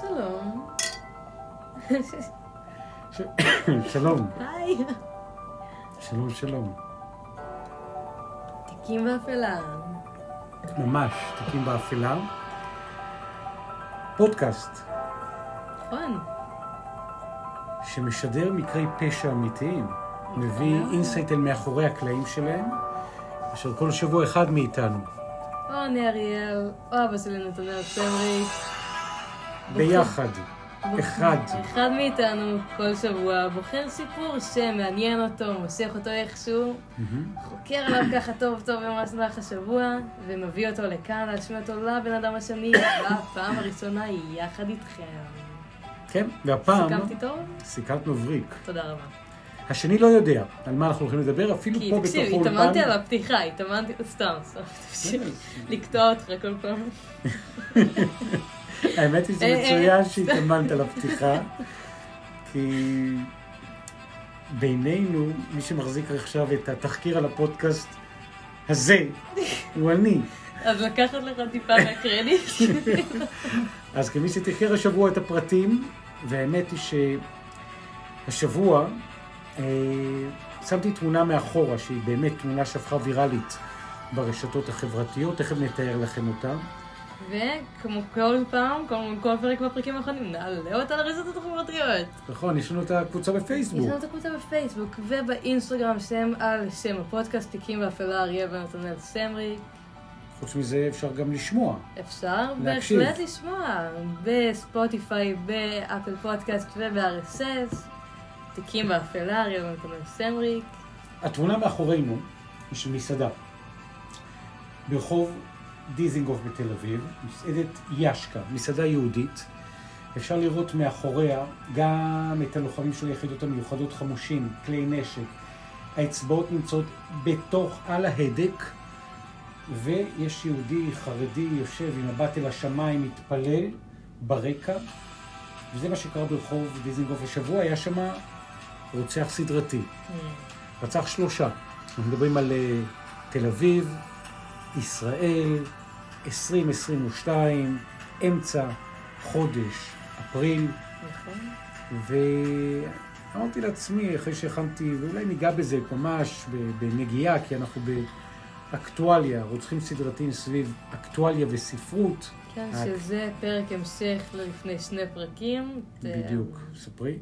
שלום. שלום, היי. שלום, שלום. תיקים באפלה. ממש, תיקים באפלה. פודקאסט נכון. שמשדר מקרי פשע אמיתיים, מביא. insight אל מאחורי הקלעים שלהם, אשר כל שבוע אחד מאיתנו, או אני אריאל, או אבא שלי נתנאל סמריק. ביחד, בוחר- אחד. אחד מאיתנו כל שבוע בוחר סיפור שמעניין אותו, מושך אותו איכשהו. חוקר עליו ככה טוב טוב במהלך השבוע, ומביא אותו לכאן להשמיע אותו לבן אדם השני, והפעם הראשונה היא יחד איתכם. כן, והפעם סיכמתי טוב? סיכמת מבריק. תודה רבה. השני לא יודע על מה אנחנו הולכים לדבר, אפילו כי פה בתוך תקשיב, האולפן. התאמנתי על הפתיחה, התאמנתי, סתם, סתם, לקטוע אותך כל פעם. האמת היא אה, אה, מצוין שהתאמנת על הפתיחה, כי בינינו, מי שמחזיק עכשיו את התחקיר על הפודקאסט הזה, הוא אני. אז לקחת לך טיפה מהקרדיט. אז כמי שתחקר השבוע את הפרטים, והאמת היא שהשבוע אה, שמתי תמונה מאחורה, שהיא באמת תמונה שהפכה ויראלית ברשתות החברתיות, תכף נתאר לכם אותה. וכמו כל פעם, כמו כל פרק בפרקים האחרונים, נעלה אותה לרשתות החברתיות. נכון, יש לנו את הקבוצה יש בפייסבוק. לנו את הקבוצה בפייסבוק ובאינסטגרם, שם על שם הפודקאסט, תיקים ואפלה, אריה ונתנאל סמרי. חוץ מזה אפשר גם לשמוע. אפשר להקשיב. בהחלט לשמוע בספוטיפיי, באפל פודקאסט וב-RSS. תיקים ואפלה, אריה ונתנאל סמריק. התמונה מאחורינו היא של מסעדה. ברחוב דיזינגוף בתל אביב, מסעדת ישקה, מסעדה יהודית. אפשר לראות מאחוריה גם את הלוחמים של היחידות המיוחדות חמושים, כלי נשק. האצבעות נמצאות בתוך, על ההדק, ויש יהודי חרדי יושב עם מבט אל השמיים, מתפלל ברקע, וזה מה שקרה ברחוב דיזינגוף השבוע, היה שם רוצח סדרתי. רצח שלושה. אנחנו מדברים על אה, תל אביב, ישראל, 2022, אמצע חודש אפריל, נכון. ואמרתי לעצמי, אחרי שהכנתי, ואולי ניגע בזה ממש בנגיעה, כי אנחנו באקטואליה, רוצחים סדרתיים סביב אקטואליה וספרות. כן, רק. שזה פרק המשך ללפני שני פרקים. בדיוק. ספרי.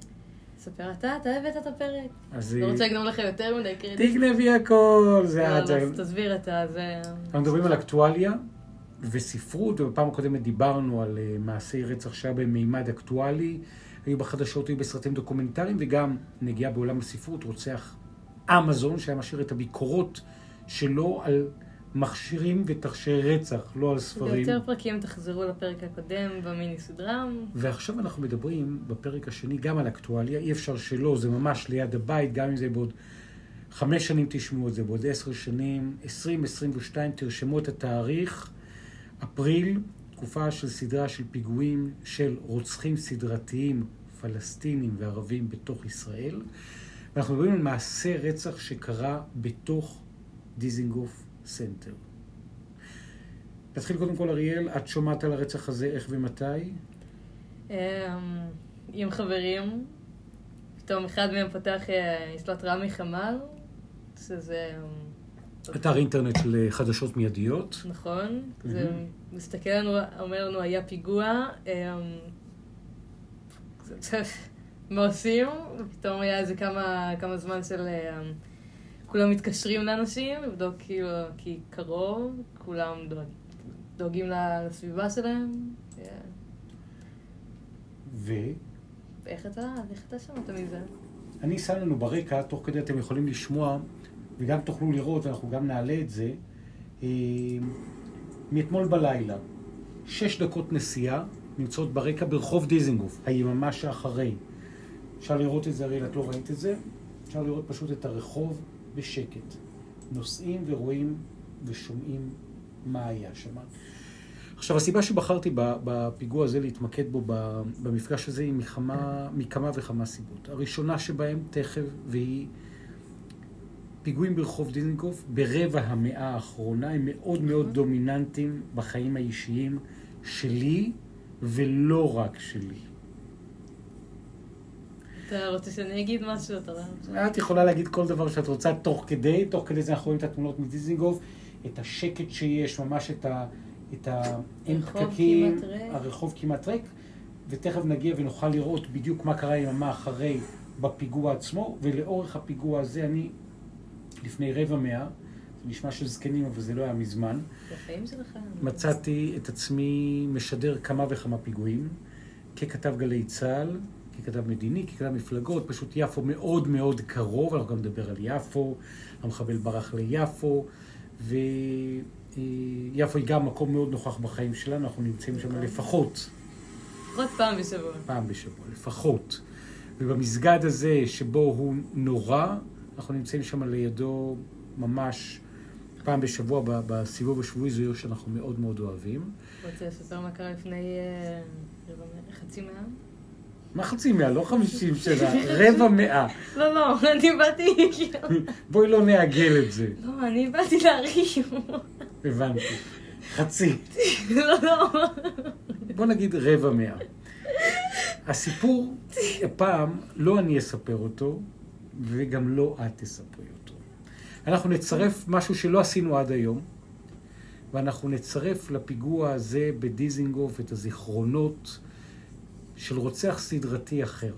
ספר אתה, אתה הבאת את הפרק. אז לא אה, רוצה לגנוב לך יותר מדי קרדיט. תגנבי הכל, זה יאללה, את. אז תסביר אתה, זה... אנחנו מדברים על אקטואליה וספרות, ובפעם הקודמת דיברנו על אה, מעשי רצח שהיה במימד אקטואלי, היו בחדשות, היו בסרטים דוקומנטריים, וגם נגיעה בעולם הספרות, רוצח אמזון, שהיה משאיר את הביקורות שלו על מכשירים ותכשירי רצח, לא על ספרים. ביותר פרקים תחזרו לפרק הקודם במיני סדרה. ועכשיו אנחנו מדברים בפרק השני גם על אקטואליה, אי אפשר שלא, זה ממש ליד הבית, גם אם זה בעוד חמש שנים תשמעו את זה, בעוד עשר שנים, 2022, תרשמו את התאריך, אפריל, תקופה של סדרה של פיגועים של רוצחים סדרתיים פלסטינים וערבים בתוך ישראל. ואנחנו מדברים על מעשה רצח שקרה בתוך דיזנגוף סנטר. נתחיל קודם כל, אריאל, את שומעת על הרצח הזה איך ומתי? אמ, עם חברים. פתאום אחד מהם פתח, אה, לו התראה מחמ"ל, שזה... אמ, אתר אינטרנט של אה, מיידיות. נכון, זה מסתכל לנו, אומר לנו, היה פיגוע, אמ, מה עושים? ופתאום היה איזה כמה, כמה זמן של... אמ, כולם מתקשרים לאנשים, לבדוק כאילו, כי קרוב, כולם דואג, דואגים לסביבה שלהם. אה, ואני איך אתה, איך אתה שמעת מזה? שם לנו ברקע, תוך כדי אתם יכולים לשמוע, וגם תוכלו לראות, ואנחנו גם נעלה את זה, אה, מאתמול בלילה, שש דקות נסיעה נמצאות ברקע ברחוב דיזינגוף, היממה שאחרי. אפשר לראות את זה, הרי את לא ראית את זה, אפשר לראות פשוט את הרחוב בשקט. נוסעים ורואים ושומעים מה היה שם. עכשיו, הסיבה שבחרתי בפיגוע הזה להתמקד בו במפגש הזה היא מכמה, מכמה וכמה סיבות. הראשונה שבהם תכף, והיא פיגועים ברחוב דיזנגוף ברבע המאה האחרונה, הם מאוד מאוד דומיננטיים בחיים האישיים שלי ולא רק שלי. אתה רוצה שאני אגיד משהו? אתה רואה? את יכולה להגיד כל דבר שאת רוצה תוך כדי, תוך כדי זה אנחנו רואים את התמונות מדיזינגוף, את השקט שיש, ממש את ה... את ה... אין פקקים. הרחוב כמעט ריק, ותכף נגיע ונוכל לראות בדיוק מה קרה יממה אחרי בפיגוע עצמו, ולאורך הפיגוע הזה אני, לפני רבע מאה, זה נשמע של זקנים אבל זה לא היה מזמן. מצאתי את עצמי משדר כמה וכמה פיגועים, ככתב גלי צה"ל, ככתב מדיני, ככתב מפלגות, פשוט יפו מאוד מאוד קרוב, אנחנו גם נדבר על יפו, המחבל ברח ליפו, ויפו היא גם מקום מאוד נוכח בחיים שלנו, אנחנו נמצאים שם לפחות לפחות פעם בשבוע. פעם בשבוע, לפחות. ובמסגד הזה, שבו הוא נורא, אנחנו נמצאים שם לידו ממש פעם בשבוע, בסיבוב השבועי, זו עיר שאנחנו מאוד מאוד אוהבים. רוצה לספר מה קרה לפני אה, חצי מאה? מה חצי מאה? לא חמישים שנה, רבע מאה. לא, לא, אני באתי... בואי לא נעגל את זה. לא, אני באתי להריב. הבנתי. חצי. לא, לא. בוא נגיד רבע מאה. הסיפור, הפעם, לא אני אספר אותו, וגם לא את תספרי אותו. אנחנו נצרף משהו שלא עשינו עד היום, ואנחנו נצרף לפיגוע הזה בדיזינגוף את הזיכרונות של רוצח סדרתי אחר,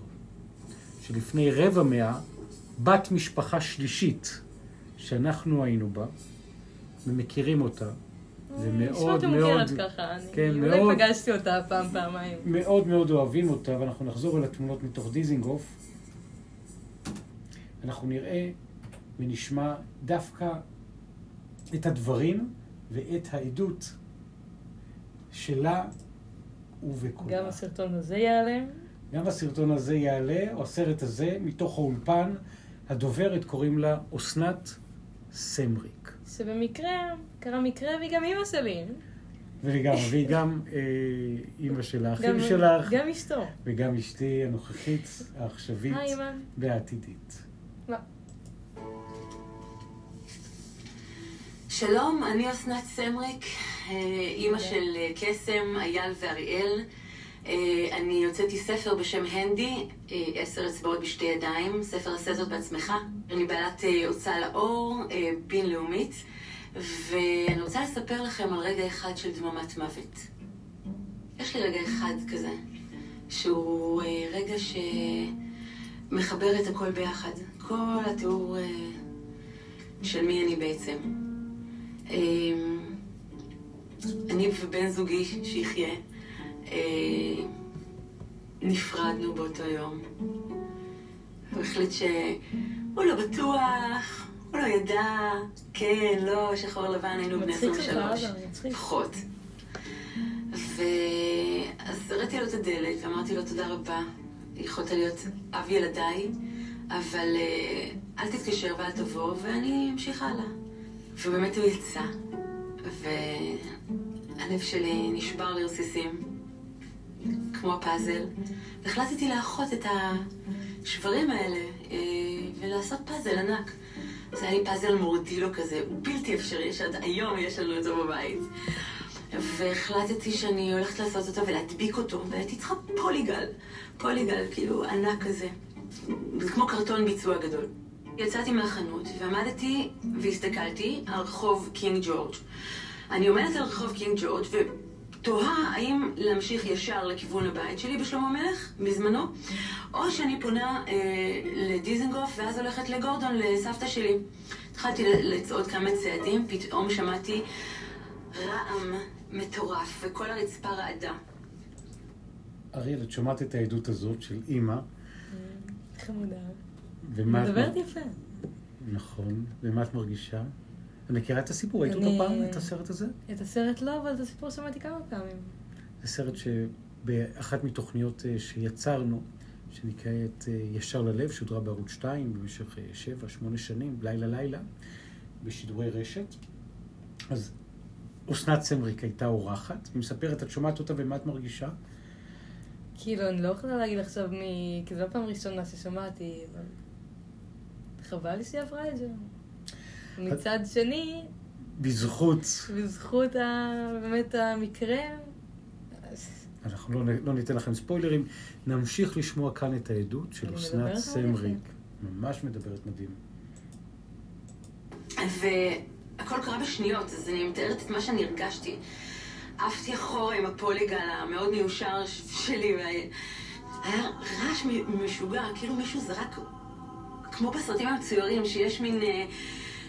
שלפני רבע מאה, בת משפחה שלישית שאנחנו היינו בה, ומכירים אותה, ומאוד נשמעת מאוד, ככה. אני כן, אולי מאוד. פגשתי אותה פעם, פעמיים. מאוד מאוד אוהבים אותה, ואנחנו נחזור אל התמונות מתוך דיזינגוף. אנחנו נראה ונשמע דווקא את הדברים ואת העדות שלה ובקולה. גם הסרטון הזה ייעלם. גם הסרטון הזה יעלה, או הסרט הזה, מתוך האולפן. הדוברת קוראים לה אסנת סמריק. שבמקרה קרה מקרה והיא גם אימא שלי. וגם, והיא גם אה, אימא של האחים גם- שלך, גם אשתו. וגם אשתי הנוכחית, העכשווית. והעתידית. לא. שלום, אני אסנת סמריק, אה, אימא של אה, קסם, אייל ואריאל. אה, אני הוצאתי ספר בשם הנדי, עשר אצבעות בשתי ידיים, ספר עשה זאת בעצמך. אני בעלת אה, הוצאה לאור, בינלאומית, ואני רוצה לספר לכם על רגע אחד של דממת מוות. יש לי רגע אחד כזה, שהוא רגע שמחבר את הכל ביחד. כל התיאור אה, של מי אני בעצם. אמ, אני ובן זוגי שיחיה אה, נפרדנו באותו יום. הוא החליט שהוא לא בטוח, הוא לא ידע, כן, לא, שחור לבן, היינו בני מצחיק שלך, 23. אבא, מצחיק. פחות. ואז הראיתי לו את הדלת ואמרתי לו תודה רבה, יכולת להיות אב ילדיי, אבל אה, אל תתקשר ואל תבוא ואני אמשיך הלאה. ובאמת הוא יצא, והלב שלי נשבר לרסיסים, כמו הפאזל, והחלטתי לאחות את השברים האלה אה, ולעשות פאזל ענק. זה היה לי פאזל מורדילו כזה, הוא בלתי אפשרי, שעד היום יש לנו אותו בבית. והחלטתי שאני הולכת לעשות אותו ולהדביק אותו, והייתי צריכה פוליגל, פוליגל, כאילו ענק כזה. זה כמו קרטון ביצוע גדול. יצאתי מהחנות ועמדתי והסתכלתי על רחוב קינג ג'ורג'. אני עומדת על רחוב קינג ג'ורג' ותוהה האם להמשיך ישר לכיוון הבית שלי בשלמה המלך, בזמנו, או שאני פונה אה, לדיזנגוף ואז הולכת לגורדון, לסבתא שלי. התחלתי לצעוד כמה צעדים, פתאום שמעתי רעם מטורף וכל הרצפה רעדה. אריאל, את שומעת את העדות הזאת של אימא, חמודה. ומה את... מדברת יפה. נכון, ומה את מרגישה? את מכירה את הסיפור? ראית אני- אותו פעם, את הסרט הזה? את הסרט לא, אבל את הסיפור שמעתי כמה פעמים. זה סרט שבאחת מתוכניות אה, שיצרנו, שנקראת אה, ישר ללב, שודרה בערוץ 2 במשך אה, שבע, שמונה שנים, לילה לילה, בשידורי רשת. אז אסנת סמריק הייתה אורחת, היא מספרת, את שומעת אותה ומה את מרגישה? כאילו, אני לא יכולה להגיד עכשיו מי... כי זו לא פעם ראשונה ששמעתי, אבל... חבל לי שהיא עברה את זה. מצד שני, בזכות, בזכות ה... באמת המקרה, אז אנחנו לא, לא ניתן לכם ספוילרים. נמשיך לשמוע כאן את העדות של אסנת סמריק. ממש מדברת מדהים. והכל קרה בשניות, אז אני מתארת את מה שאני הרגשתי. עפתי אחורה עם הפוליגל המאוד מיושר שלי, והיה רעש משוגע, כאילו מישהו זרק, כמו בסרטים המצוירים, שיש מין אה,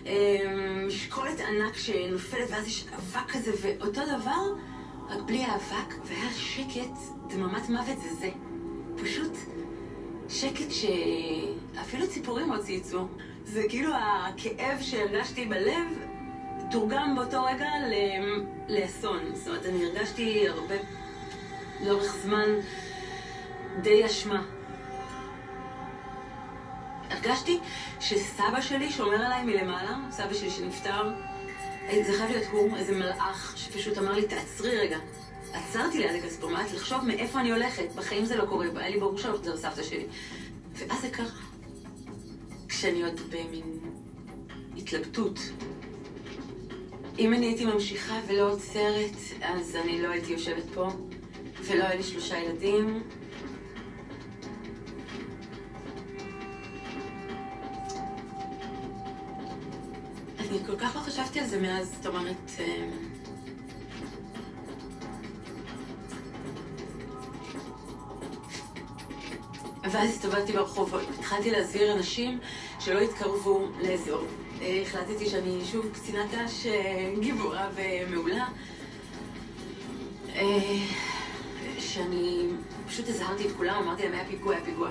אה, משקולת ענק שנופלת, ואז יש אבק כזה, ואותו דבר, רק בלי האבק, והיה שקט, דממת מוות זה זה. פשוט שקט שאפילו ציפורים לא צייצו. זה כאילו הכאב שהרגשתי בלב תורגם באותו רגע לאסון. זאת אומרת, אני הרגשתי הרבה, לאורך זמן, די אשמה. הרגשתי שסבא שלי שומר עליי מלמעלה, סבא שלי שנפטר. זה חייב להיות הוא, איזה מלאך, שפשוט אמר לי, תעצרי רגע. עצרתי ליד הכספומט לחשוב מאיפה אני הולכת. בחיים זה לא קורה, היה לי ברור שאני הולכת לסבתא שלי. ואז זה קרה. כשאני עוד במין התלבטות. אם אני הייתי ממשיכה ולא עוצרת, אז אני לא הייתי יושבת פה, ולא היה לי שלושה ילדים. אני כל כך לא חשבתי על זה מאז, זאת אומרת... אה, ואז הסתובבתי ברחובות, התחלתי להזהיר אנשים שלא יתקרבו לאזור. אה, החלטתי שאני שוב קצינת ת"ש אה, גיבורה ומעולה. אה, שאני פשוט הזהרתי את כולם, אמרתי להם, היה פיגוע, היה פיגוע.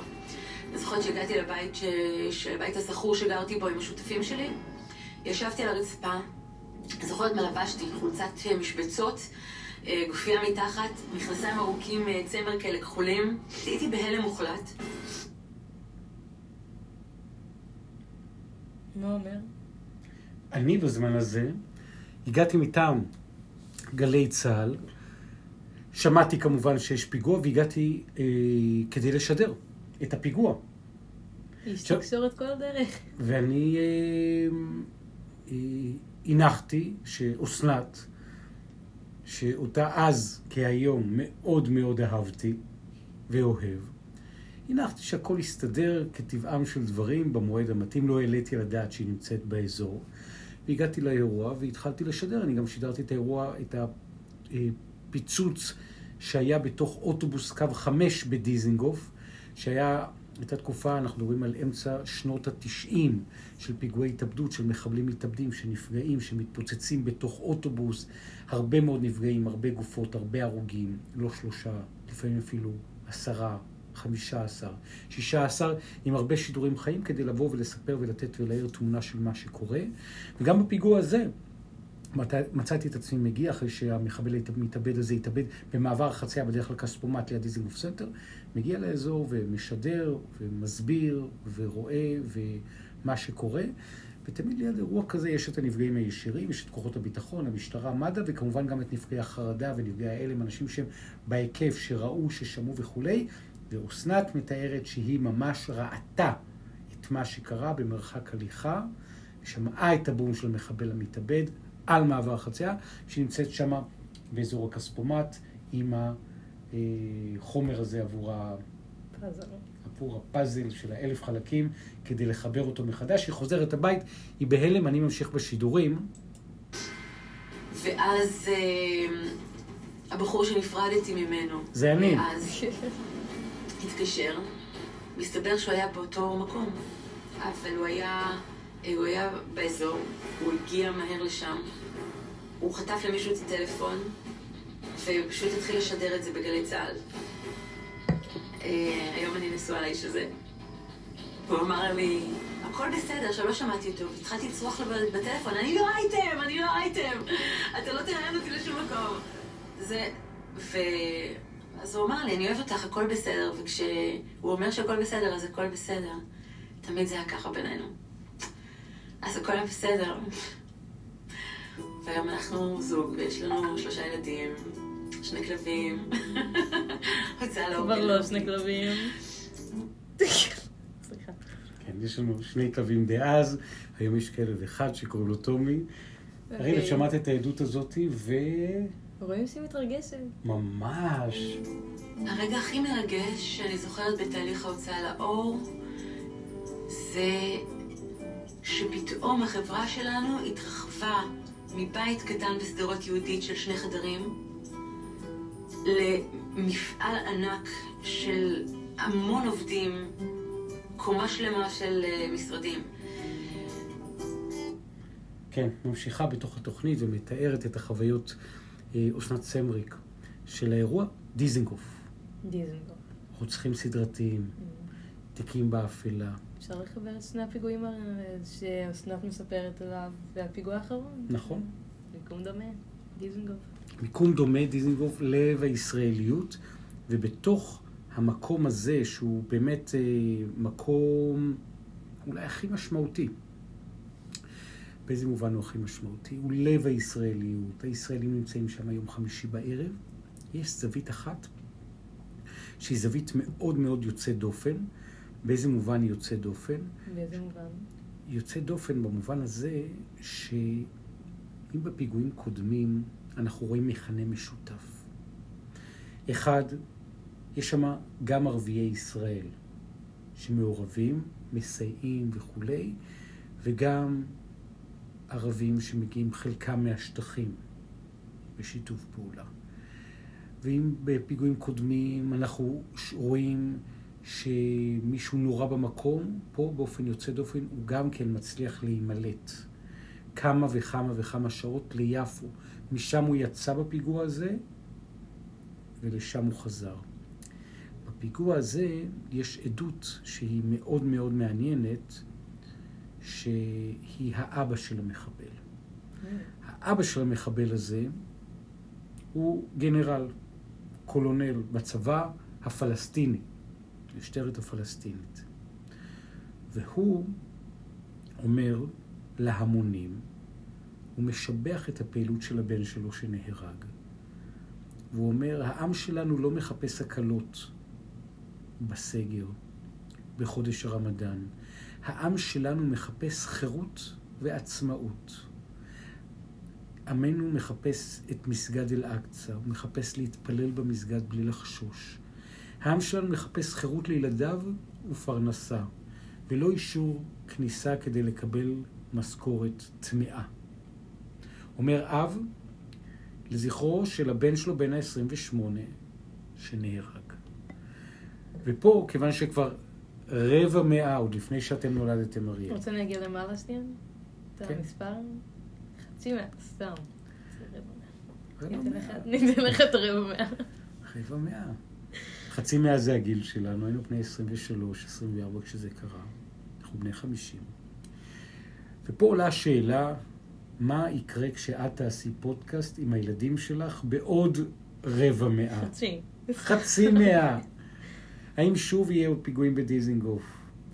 אני זוכרת שהגעתי לבית, ש... של הבית השכור שגרתי בו עם השותפים שלי, ישבתי על הרצפה, זוכרת מה לבשתי, חולצת משבצות, גופייה מתחת, מכנסיים ארוכים, צמר כאלה כחולים, הייתי בהלם מוחלט. מה אומר? אני בזמן הזה הגעתי מטעם גלי צה"ל, שמעתי כמובן שיש פיגוע והגעתי אה, כדי לשדר את הפיגוע. איש עכשיו- תקשורת כל הדרך. ואני אה, אה, הנחתי שאסנת, שאותה אז כהיום מאוד מאוד אהבתי ואוהב, הנחתי שהכל יסתדר כטבעם של דברים במועד המתאים, לא העליתי על הדעת שהיא נמצאת באזור. והגעתי לאירוע והתחלתי לשדר, אני גם שידרתי את האירוע, את הפיצוץ שהיה בתוך אוטובוס קו 5 בדיזינגוף, שהיה, הייתה תקופה, אנחנו מדברים על אמצע שנות התשעים, של פיגועי התאבדות, של מחבלים מתאבדים שנפגעים, שמתפוצצים בתוך אוטובוס, הרבה מאוד נפגעים, הרבה גופות, הרבה הרוגים, לא שלושה, לפעמים אפילו עשרה, חמישה עשר, שישה עשר, עם הרבה שידורים חיים כדי לבוא ולספר ולתת ולהעיר תמונה של מה שקורה. וגם בפיגוע הזה, מצאתי את עצמי מגיע אחרי שהמחבל המתאבד הזה התאבד במעבר החצייה בדרך לכספומט ליד דיזנגוף סנטר, מגיע לאזור ומשדר ומסביר ורואה ומה שקורה. ותמיד ליד אירוע כזה יש את הנפגעים הישירים, יש את כוחות הביטחון, המשטרה, מד"א, וכמובן גם את נפגעי החרדה ונפגעי ההלם, אנשים שהם בהיקף, שראו, ששמעו וכולי. ואסנת מתארת שהיא ממש ראתה את מה שקרה במרחק הליכה, שמעה את הבום של המחבל המתאבד על מעבר החצייה, שנמצאת שם באזור הכספומט עם החומר הזה עבור, ה... עבור הפאזל של האלף חלקים, כדי לחבר אותו מחדש. היא חוזרת הבית, היא בהלם, אני ממשיך בשידורים. ואז אה, הבחור שנפרדתי ממנו, זה אני. אז התקשר, מסתבר שהוא היה באותו מקום, אבל הוא היה, הוא היה באזור, הוא הגיע מהר לשם, הוא חטף למישהו את הטלפון, ופשוט התחיל לשדר את זה בגלי צה"ל. אה, היום אני נשואה לאיש הזה. והוא אמר לי, הכל בסדר, עכשיו לא שמעתי אותו, והתחלתי לצרוח לו בטלפון, אני לא אייטם, אני לא אייטם, אתה לא תראיין אותי לשום מקום. זה, ו... אז הוא אמר לי, אני אוהב אותך, הכל בסדר, וכשהוא אומר שהכל בסדר, אז הכל בסדר. תמיד זה היה ככה בינינו. אז הכל היה בסדר. והיום אנחנו זוג, ויש לנו שלושה ילדים, שני כלבים. הוצאה כבר לאוכל. לא שני כלבים. כן, יש לנו שני כלבים דאז, היום יש כלב אחד שקוראים לו טומי. אוקיי. אריאל, את שמעת את העדות הזאת, ו... רואים שהיא מתרגשת. ממש. הרגע הכי מרגש שאני זוכרת בתהליך ההוצאה לאור זה שפתאום החברה שלנו התרחבה מבית קטן בשדרות יהודית של שני חדרים למפעל ענק של המון עובדים, קומה שלמה של אה, משרדים. כן, ממשיכה בתוך התוכנית ומתארת את החוויות אסנת סמריק של האירוע דיזנגוף. דיזנגוף. רוצחים סדרתיים, תיקים באפלה. אפשר לחבר את שני הפיגועים שאסנת מספרת עליו והפיגוע האחרון. נכון. מיקום דומה, דיזנגוף. מיקום דומה, דיזנגוף, לב הישראליות, ובתוך המקום הזה, שהוא באמת אה, מקום אולי הכי משמעותי, באיזה מובן הוא הכי משמעותי? הוא לב הישראליות. הישראלים נמצאים שם היום חמישי בערב. יש זווית אחת, שהיא זווית מאוד מאוד יוצאת דופן. באיזה מובן היא יוצאת דופן? באיזה מובן? יוצאת דופן במובן הזה שאם בפיגועים קודמים אנחנו רואים מכנה משותף. אחד, יש שם גם ערביי ישראל שמעורבים, מסייעים וכולי, וגם ערבים שמגיעים חלקם מהשטחים בשיתוף פעולה. ואם בפיגועים קודמים אנחנו רואים שמישהו נורא במקום, פה באופן יוצא דופן הוא גם כן מצליח להימלט כמה וכמה וכמה שעות ליפו. משם הוא יצא בפיגוע הזה ולשם הוא חזר. בפיגוע הזה יש עדות שהיא מאוד מאוד מעניינת, שהיא האבא של המחבל. האבא של המחבל הזה הוא גנרל, קולונל בצבא הפלסטיני, משטרת הפלסטינית. והוא אומר להמונים, הוא משבח את הפעילות של הבן שלו שנהרג. והוא אומר, העם שלנו לא מחפש הקלות בסגר, בחודש הרמדאן. העם שלנו מחפש חירות ועצמאות. עמנו מחפש את מסגד אל-אקצא, הוא מחפש להתפלל במסגד בלי לחשוש. העם שלנו מחפש חירות לילדיו ופרנסה, ולא אישור כניסה כדי לקבל משכורת טמאה. אומר אב לזכרו של הבן שלו בן ה-28 שנהרג. ופה, כיוון שכבר רבע מאה, עוד לפני שאתם נולדתם, אריאל. רוצה להגיע למעלה שנייה? את כן. המספר? חצי מאה, סתם. רבע. רבע ניתן. לך- את הרבע מאה. רבע מאה. חצי מאה זה הגיל שלנו, היינו בני 23, 24 כשזה קרה. אנחנו בני 50. ופה עולה השאלה, מה יקרה כשאת תעשי פודקאסט עם הילדים שלך בעוד רבע מאה? חצי. חצי מאה. האם שוב יהיו פיגועים בדיזינגוף?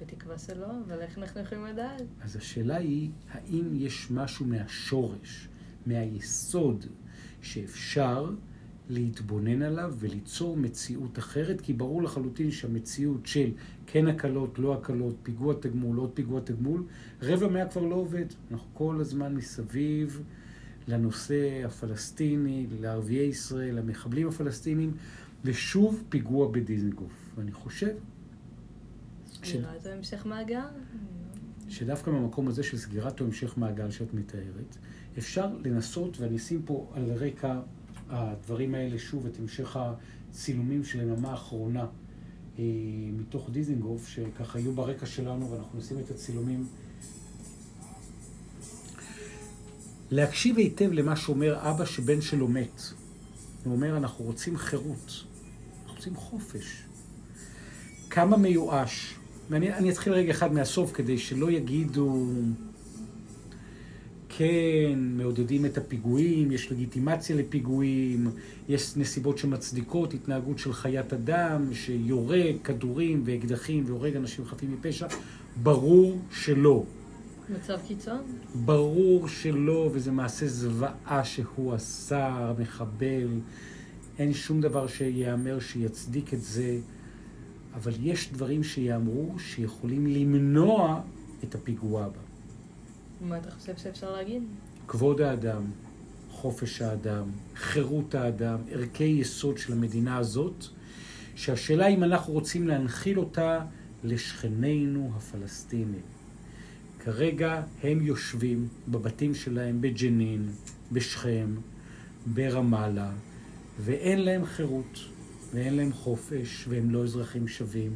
בתקווה שלא, אבל איך אנחנו יכולים לדעת? אז השאלה היא, האם יש משהו מהשורש, מהיסוד, שאפשר להתבונן עליו וליצור מציאות אחרת? כי ברור לחלוטין שהמציאות של כן הקלות, לא הקלות, פיגוע תגמול, עוד פיגוע תגמול, רבע מאה כבר לא עובד. אנחנו כל הזמן מסביב לנושא הפלסטיני, לערביי ישראל, למחבלים הפלסטינים, ושוב פיגוע בדיזנגוף. ואני חושב שמירת המשך מעגל? שדווקא במקום הזה של סגירת או המשך מעגל שאת מתארת, אפשר לנסות, ואני אשים פה על רקע הדברים האלה שוב את המשך הצילומים של היממה האחרונה אה, מתוך דיזנגוף, שככה יהיו ברקע שלנו, ואנחנו נשים את הצילומים. להקשיב היטב למה שאומר אבא שבן שלו מת. הוא אומר, אנחנו רוצים חירות, אנחנו רוצים חופש. כמה מיואש. ואני אני אתחיל רגע אחד מהסוף כדי שלא יגידו, כן, מעודדים את הפיגועים, יש לגיטימציה לפיגועים, יש נסיבות שמצדיקות התנהגות של חיית אדם, שיורה כדורים ואקדחים והורג אנשים חפים מפשע. ברור שלא. מצב קיצון? ברור שלא, וזה מעשה זוועה שהוא עשה, המחבל. אין שום דבר שיאמר שיצדיק את זה, אבל יש דברים שיאמרו שיכולים למנוע את הפיגוע הבא. מה אתה חושב שאפשר להגיד? כבוד האדם, חופש האדם, חירות האדם, ערכי יסוד של המדינה הזאת, שהשאלה אם אנחנו רוצים להנחיל אותה לשכנינו הפלסטינים. כרגע הם יושבים בבתים שלהם בג'נין, בשכם, ברמאללה, ואין להם חירות, ואין להם חופש, והם לא אזרחים שווים.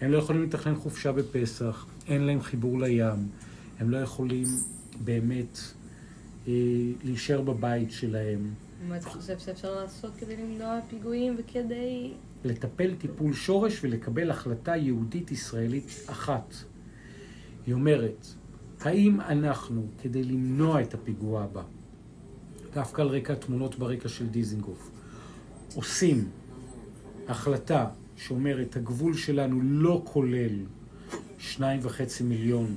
הם לא יכולים לתכנן חופשה בפסח, אין להם חיבור לים, הם לא יכולים באמת אה, להישאר בבית שלהם. מה אתה חושב שאפשר לעשות כדי למנוע פיגועים וכדי... לטפל טיפול שורש ולקבל החלטה יהודית ישראלית אחת. היא אומרת, האם אנחנו, כדי למנוע את הפיגוע הבא, דווקא על רקע תמונות ברקע של דיזינגוף, עושים החלטה שאומרת, הגבול שלנו לא כולל שניים וחצי מיליון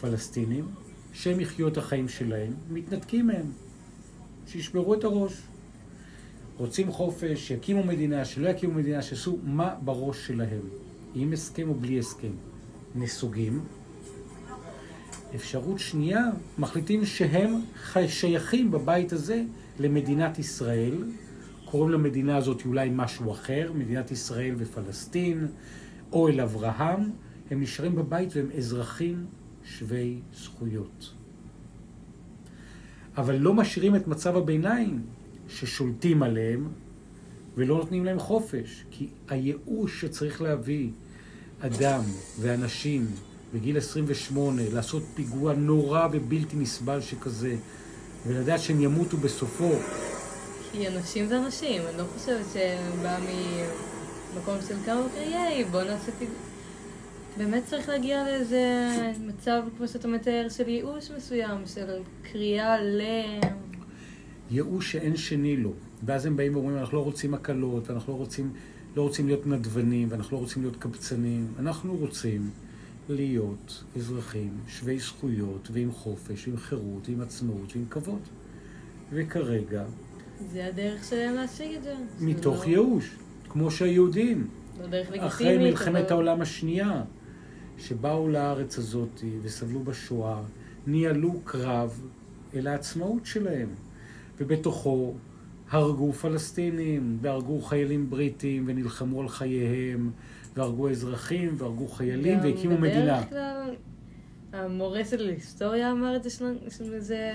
פלסטינים, שהם יחיו את החיים שלהם, מתנתקים מהם, שישברו את הראש. רוצים חופש, שיקימו מדינה, שלא יקימו מדינה, שיעשו מה בראש שלהם, עם הסכם או בלי הסכם. נסוגים. אפשרות שנייה, מחליטים שהם שייכים בבית הזה למדינת ישראל, קוראים למדינה הזאת אולי משהו אחר, מדינת ישראל ופלסטין, או אל אברהם, הם נשארים בבית והם אזרחים שווי זכויות. אבל לא משאירים את מצב הביניים ששולטים עליהם ולא נותנים להם חופש. כי הייאוש שצריך להביא אדם ואנשים בגיל 28 לעשות פיגוע נורא ובלתי נסבל שכזה, ולדעת שהם ימותו בסופו. כי אנשים זה אנשים, אני לא חושבת שבא ממקום של כמה, ייי, בוא נעשה פיגוע. באמת צריך להגיע לאיזה מצב, כמו שאתה מתאר, של ייאוש מסוים, של קריאה ל... ייאוש שאין שני לו. ואז הם באים ואומרים, אנחנו לא רוצים הקלות, אנחנו לא רוצים, לא רוצים להיות נדבנים, ואנחנו לא רוצים להיות קבצנים. אנחנו רוצים להיות אזרחים שווי זכויות, ועם חופש, ועם חירות, ועם עצמאות, ועם כבוד. וכרגע... זה הדרך שלהם להשיג את זה. מתוך לא... ייאוש, כמו שהיהודים. לא. אחרי מלחמת אבל... העולם השנייה, שבאו לארץ הזאת וסבלו בשואה, ניהלו קרב אל העצמאות שלהם. ובתוכו הרגו פלסטינים, והרגו חיילים בריטים, ונלחמו על חייהם, והרגו אזרחים, והרגו חיילים, והקימו מדינה. כלל, המורה של היסטוריה אמר את זה, שזה,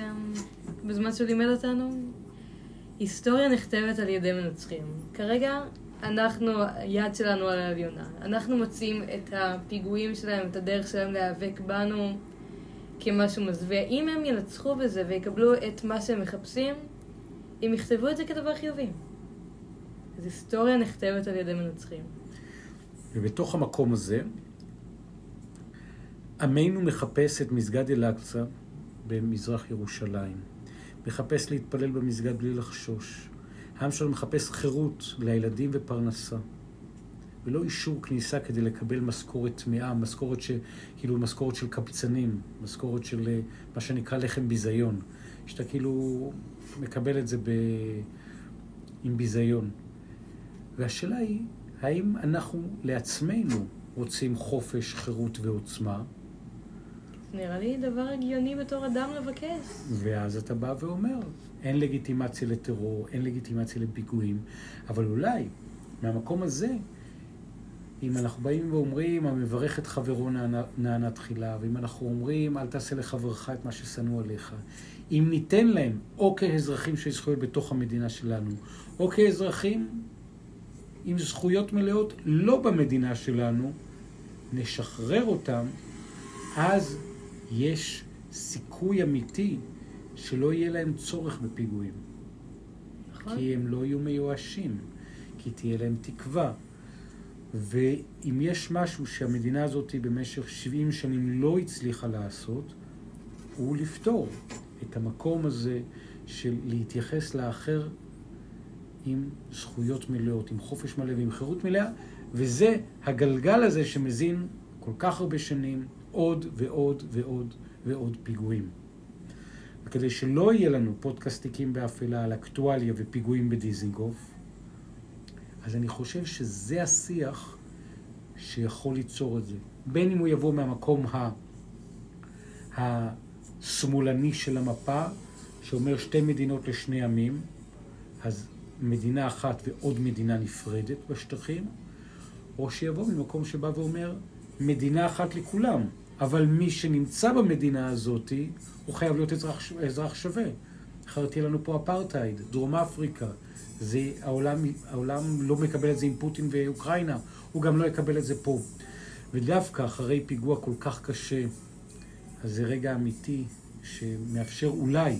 בזמן שהוא לימד אותנו. היסטוריה נכתבת על ידי מנצחים. כרגע אנחנו, היד שלנו על העליונה. אנחנו מוצאים את הפיגועים שלהם, את הדרך שלהם להיאבק בנו כמשהו מזוויע. אם הם ינצחו בזה ויקבלו את מה שהם מחפשים, הם יכתבו את זה כדבר חיובי. אז היסטוריה נכתבת על ידי מנצחים. ובתוך המקום הזה, עמנו מחפש את מסגד אל-אקצא במזרח ירושלים. מחפש להתפלל במסגד בלי לחשוש. העם שלנו מחפש חירות לילדים ופרנסה. ולא אישור כניסה כדי לקבל משכורת טמאה, משכורת ש... כאילו משכורת של קבצנים, משכורת של אה, מה שנקרא לחם ביזיון. שאתה כאילו מקבל את זה ב... עם ביזיון. והשאלה היא, האם אנחנו לעצמנו רוצים חופש, חירות ועוצמה? נראה לי דבר הגיוני בתור אדם לבקש. ואז אתה בא ואומר, אין לגיטימציה לטרור, אין לגיטימציה לפיגועים, אבל אולי מהמקום הזה, אם אנחנו באים ואומרים, המברך את חברו נענה תחילה, ואם אנחנו אומרים, אל תעשה לחברך את מה ששנוא עליך, אם ניתן להם, או כאזרחים של זכויות בתוך המדינה שלנו, או כאזרחים עם זכויות מלאות לא במדינה שלנו, נשחרר אותם, אז יש סיכוי אמיתי שלא יהיה להם צורך בפיגועים. נכון. כי הם לא יהיו מיואשים, כי תהיה להם תקווה. ואם יש משהו שהמדינה הזאת במשך 70 שנים לא הצליחה לעשות, הוא לפתור את המקום הזה של להתייחס לאחר עם זכויות מלאות, עם חופש מלא ועם חירות מלאה, וזה הגלגל הזה שמזין כל כך הרבה שנים עוד ועוד ועוד ועוד פיגועים. וכדי שלא יהיה לנו פודקאסטיקים באפלה על אקטואליה ופיגועים בדיזינגוף, אז אני חושב שזה השיח שיכול ליצור את זה. בין אם הוא יבוא מהמקום ה... השמאלני של המפה, שאומר שתי מדינות לשני עמים, אז מדינה אחת ועוד מדינה נפרדת בשטחים, או שיבוא ממקום שבא ואומר מדינה אחת לכולם, אבל מי שנמצא במדינה הזאת, הוא חייב להיות אזרח, אזרח שווה. אחרת יהיה לנו פה אפרטהייד, דרום אפריקה. זה, העולם, העולם לא מקבל את זה עם פוטין ואוקראינה, הוא גם לא יקבל את זה פה. ודווקא אחרי פיגוע כל כך קשה, אז זה רגע אמיתי שמאפשר אולי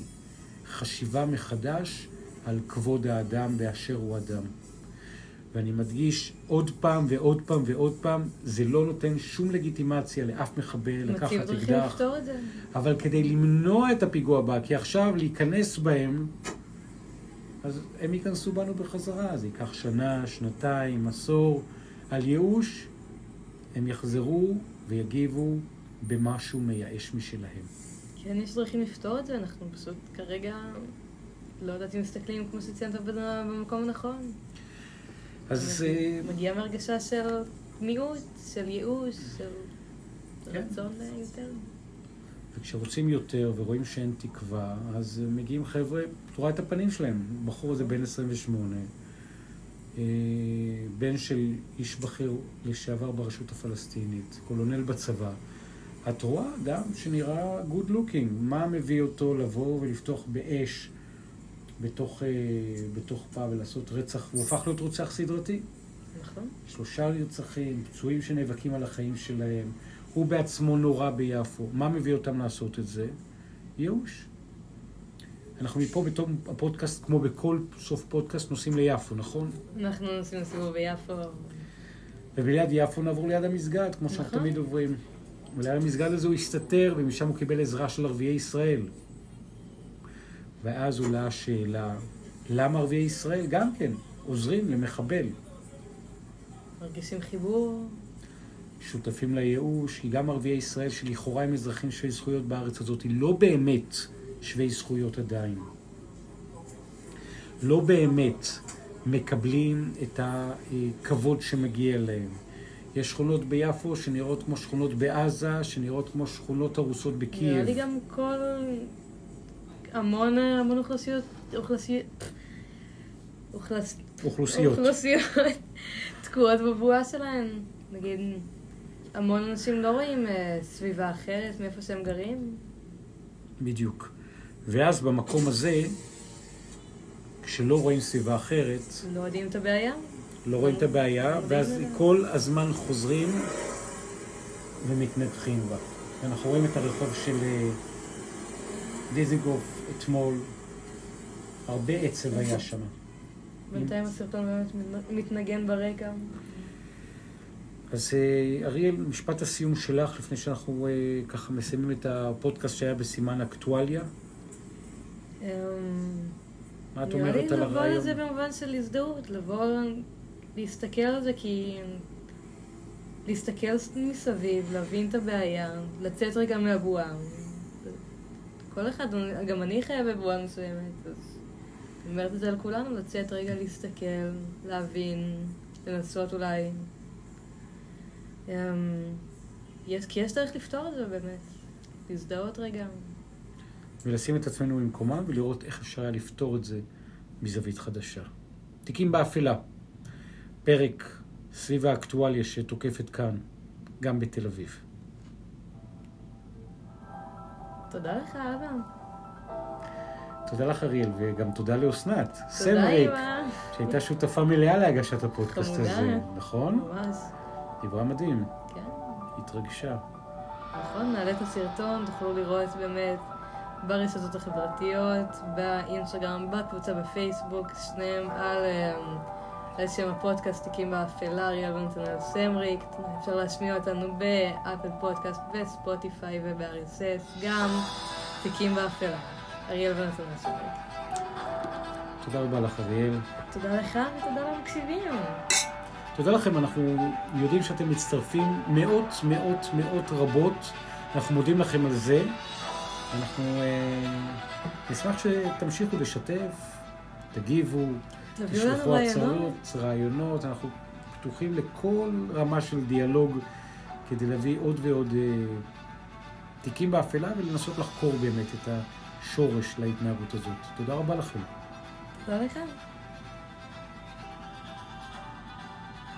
חשיבה מחדש על כבוד האדם באשר הוא אדם. ואני מדגיש עוד פעם ועוד פעם ועוד פעם, זה לא נותן שום לגיטימציה לאף מחבל לקחת מציב דרכים אקדח. לפתור את זה. אבל כדי למנוע את הפיגוע הבא, כי עכשיו להיכנס בהם, אז הם ייכנסו בנו בחזרה. זה ייקח שנה, שנתיים, עשור. על ייאוש, הם יחזרו ויגיבו במשהו מייאש משלהם. כן, יש דרכים לפתור את זה, אנחנו פשוט כרגע, לא יודעת אם מסתכלים, כמו שציינת, במקום הנכון. אז אה, מגיע מהרגשה של מיעוט, של ייאוש, של כן. רצון אה, יותר. וכשרוצים יותר ורואים שאין תקווה, אז מגיעים חבר'ה, את רואה את הפנים שלהם. הבחור הזה בן 28, אה, בן של איש בכיר לשעבר ברשות הפלסטינית, קולונל בצבא. את רואה אדם שנראה good looking, מה מביא אותו לבוא ולפתוח באש בתוך, אה, בתוך פאב ולעשות רצח, הוא הפך להיות רוצח סדרתי. נכון? שלושה נרצחים, פצועים שנאבקים על החיים שלהם, הוא בעצמו נורא ביפו. מה מביא אותם לעשות את זה? ייאוש. אנחנו מפה בתום הפודקאסט, כמו בכל סוף פודקאסט, נוסעים ליפו, נכון? אנחנו עשינו סיבוב ביפו. וליד יפו נעבור ליד המסגד, כמו שאנחנו נכון. תמיד עוברים. וליד המסגד הזה הוא הסתתר, ומשם הוא קיבל עזרה של ערביי ישראל. ואז עולה השאלה, למה ערביי ישראל גם כן עוזרים למחבל? מרגישים חיבור. שותפים לייאוש, כי גם ערביי ישראל שלכאורה הם אזרחים שווי זכויות בארץ הזאת, לא באמת שווי זכויות עדיין. לא באמת מקבלים את הכבוד שמגיע להם. יש שכונות ביפו שנראות כמו שכונות בעזה, שנראות כמו שכונות הרוסות נראה בקייב. לי גם כל... המון, המון אוכלוסיות... אוכלוסיות... אוכלוס... אוכלוסיות. אוכלוסיות תקועות בבועה שלהן. נגיד, המון אנשים לא רואים אה, סביבה אחרת מאיפה שהם גרים. בדיוק. ואז במקום הזה, כשלא רואים סביבה אחרת, לא יודעים את הבעיה. לא רואים את הבעיה, ואז כל הזמן חוזרים ומתנגחים בה. אנחנו רואים את הרחוב של אה, דיזנגוף אתמול, הרבה עצב היה שם. בינתיים הסרטון באמת מת- מתנגן ברקע. אז אה, אריאל, משפט הסיום שלך, לפני שאנחנו אה, ככה מסיימים את הפודקאסט שהיה בסימן אקטואליה. אמ, מה את נראה לי אומרת על לבוא הרעיון? לזה במובן של הזדהות, לבוא, להסתכל על זה כי... להסתכל מסביב, להבין את הבעיה, לצאת רגע מהבועה. כל אחד, גם אני חיה בבועה מסוימת, אז אני אומרת את זה על כולנו, לצאת רגע, להסתכל, להבין, לנסות אולי. אמ, יש, כי יש דרך לפתור את זה באמת, להזדהות רגע. ולשים את עצמנו במקומם ולראות איך אפשר היה לפתור את זה מזווית חדשה. תיקים באפלה, פרק סביב האקטואליה שתוקפת כאן, גם בתל אביב. תודה לך, אבא. תודה לך אריאל, וגם תודה לאסנת, תודה, סמריק, אמא. שהייתה שותפה מלאה להגשת הפודקאסט. הזה, נכון? ממש, דיברה מדהים, כן. התרגשה. נכון, נעלה את הסרטון, תוכלו לראות באמת ברשתות החברתיות, באינסטגרם, בקבוצה בפייסבוק, שניהם על, אמ, על שם הפודקאסט תיקים באפלה, אריאל ונתנאל סמריק. אפשר להשמיע אותנו באפל פודקאסט, בספוטיפיי וב-RSS, גם תיקים באפלה, אריאל ונתנאל סמריק. תודה רבה לך אריאל. תודה לך ותודה למקשיבים. תודה לכם, אנחנו יודעים שאתם מצטרפים מאות, מאות, מאות רבות. אנחנו מודים לכם על זה. אנחנו אה, נשמח שתמשיכו לשתף, תגיבו, תשלחו רעיונות. הצעות, רעיונות. אנחנו פתוחים לכל רמה של דיאלוג כדי להביא עוד ועוד אה, תיקים באפלה ולנסות לחקור באמת את שורש להתנהגות הזאת. תודה רבה לכם. תודה לכם.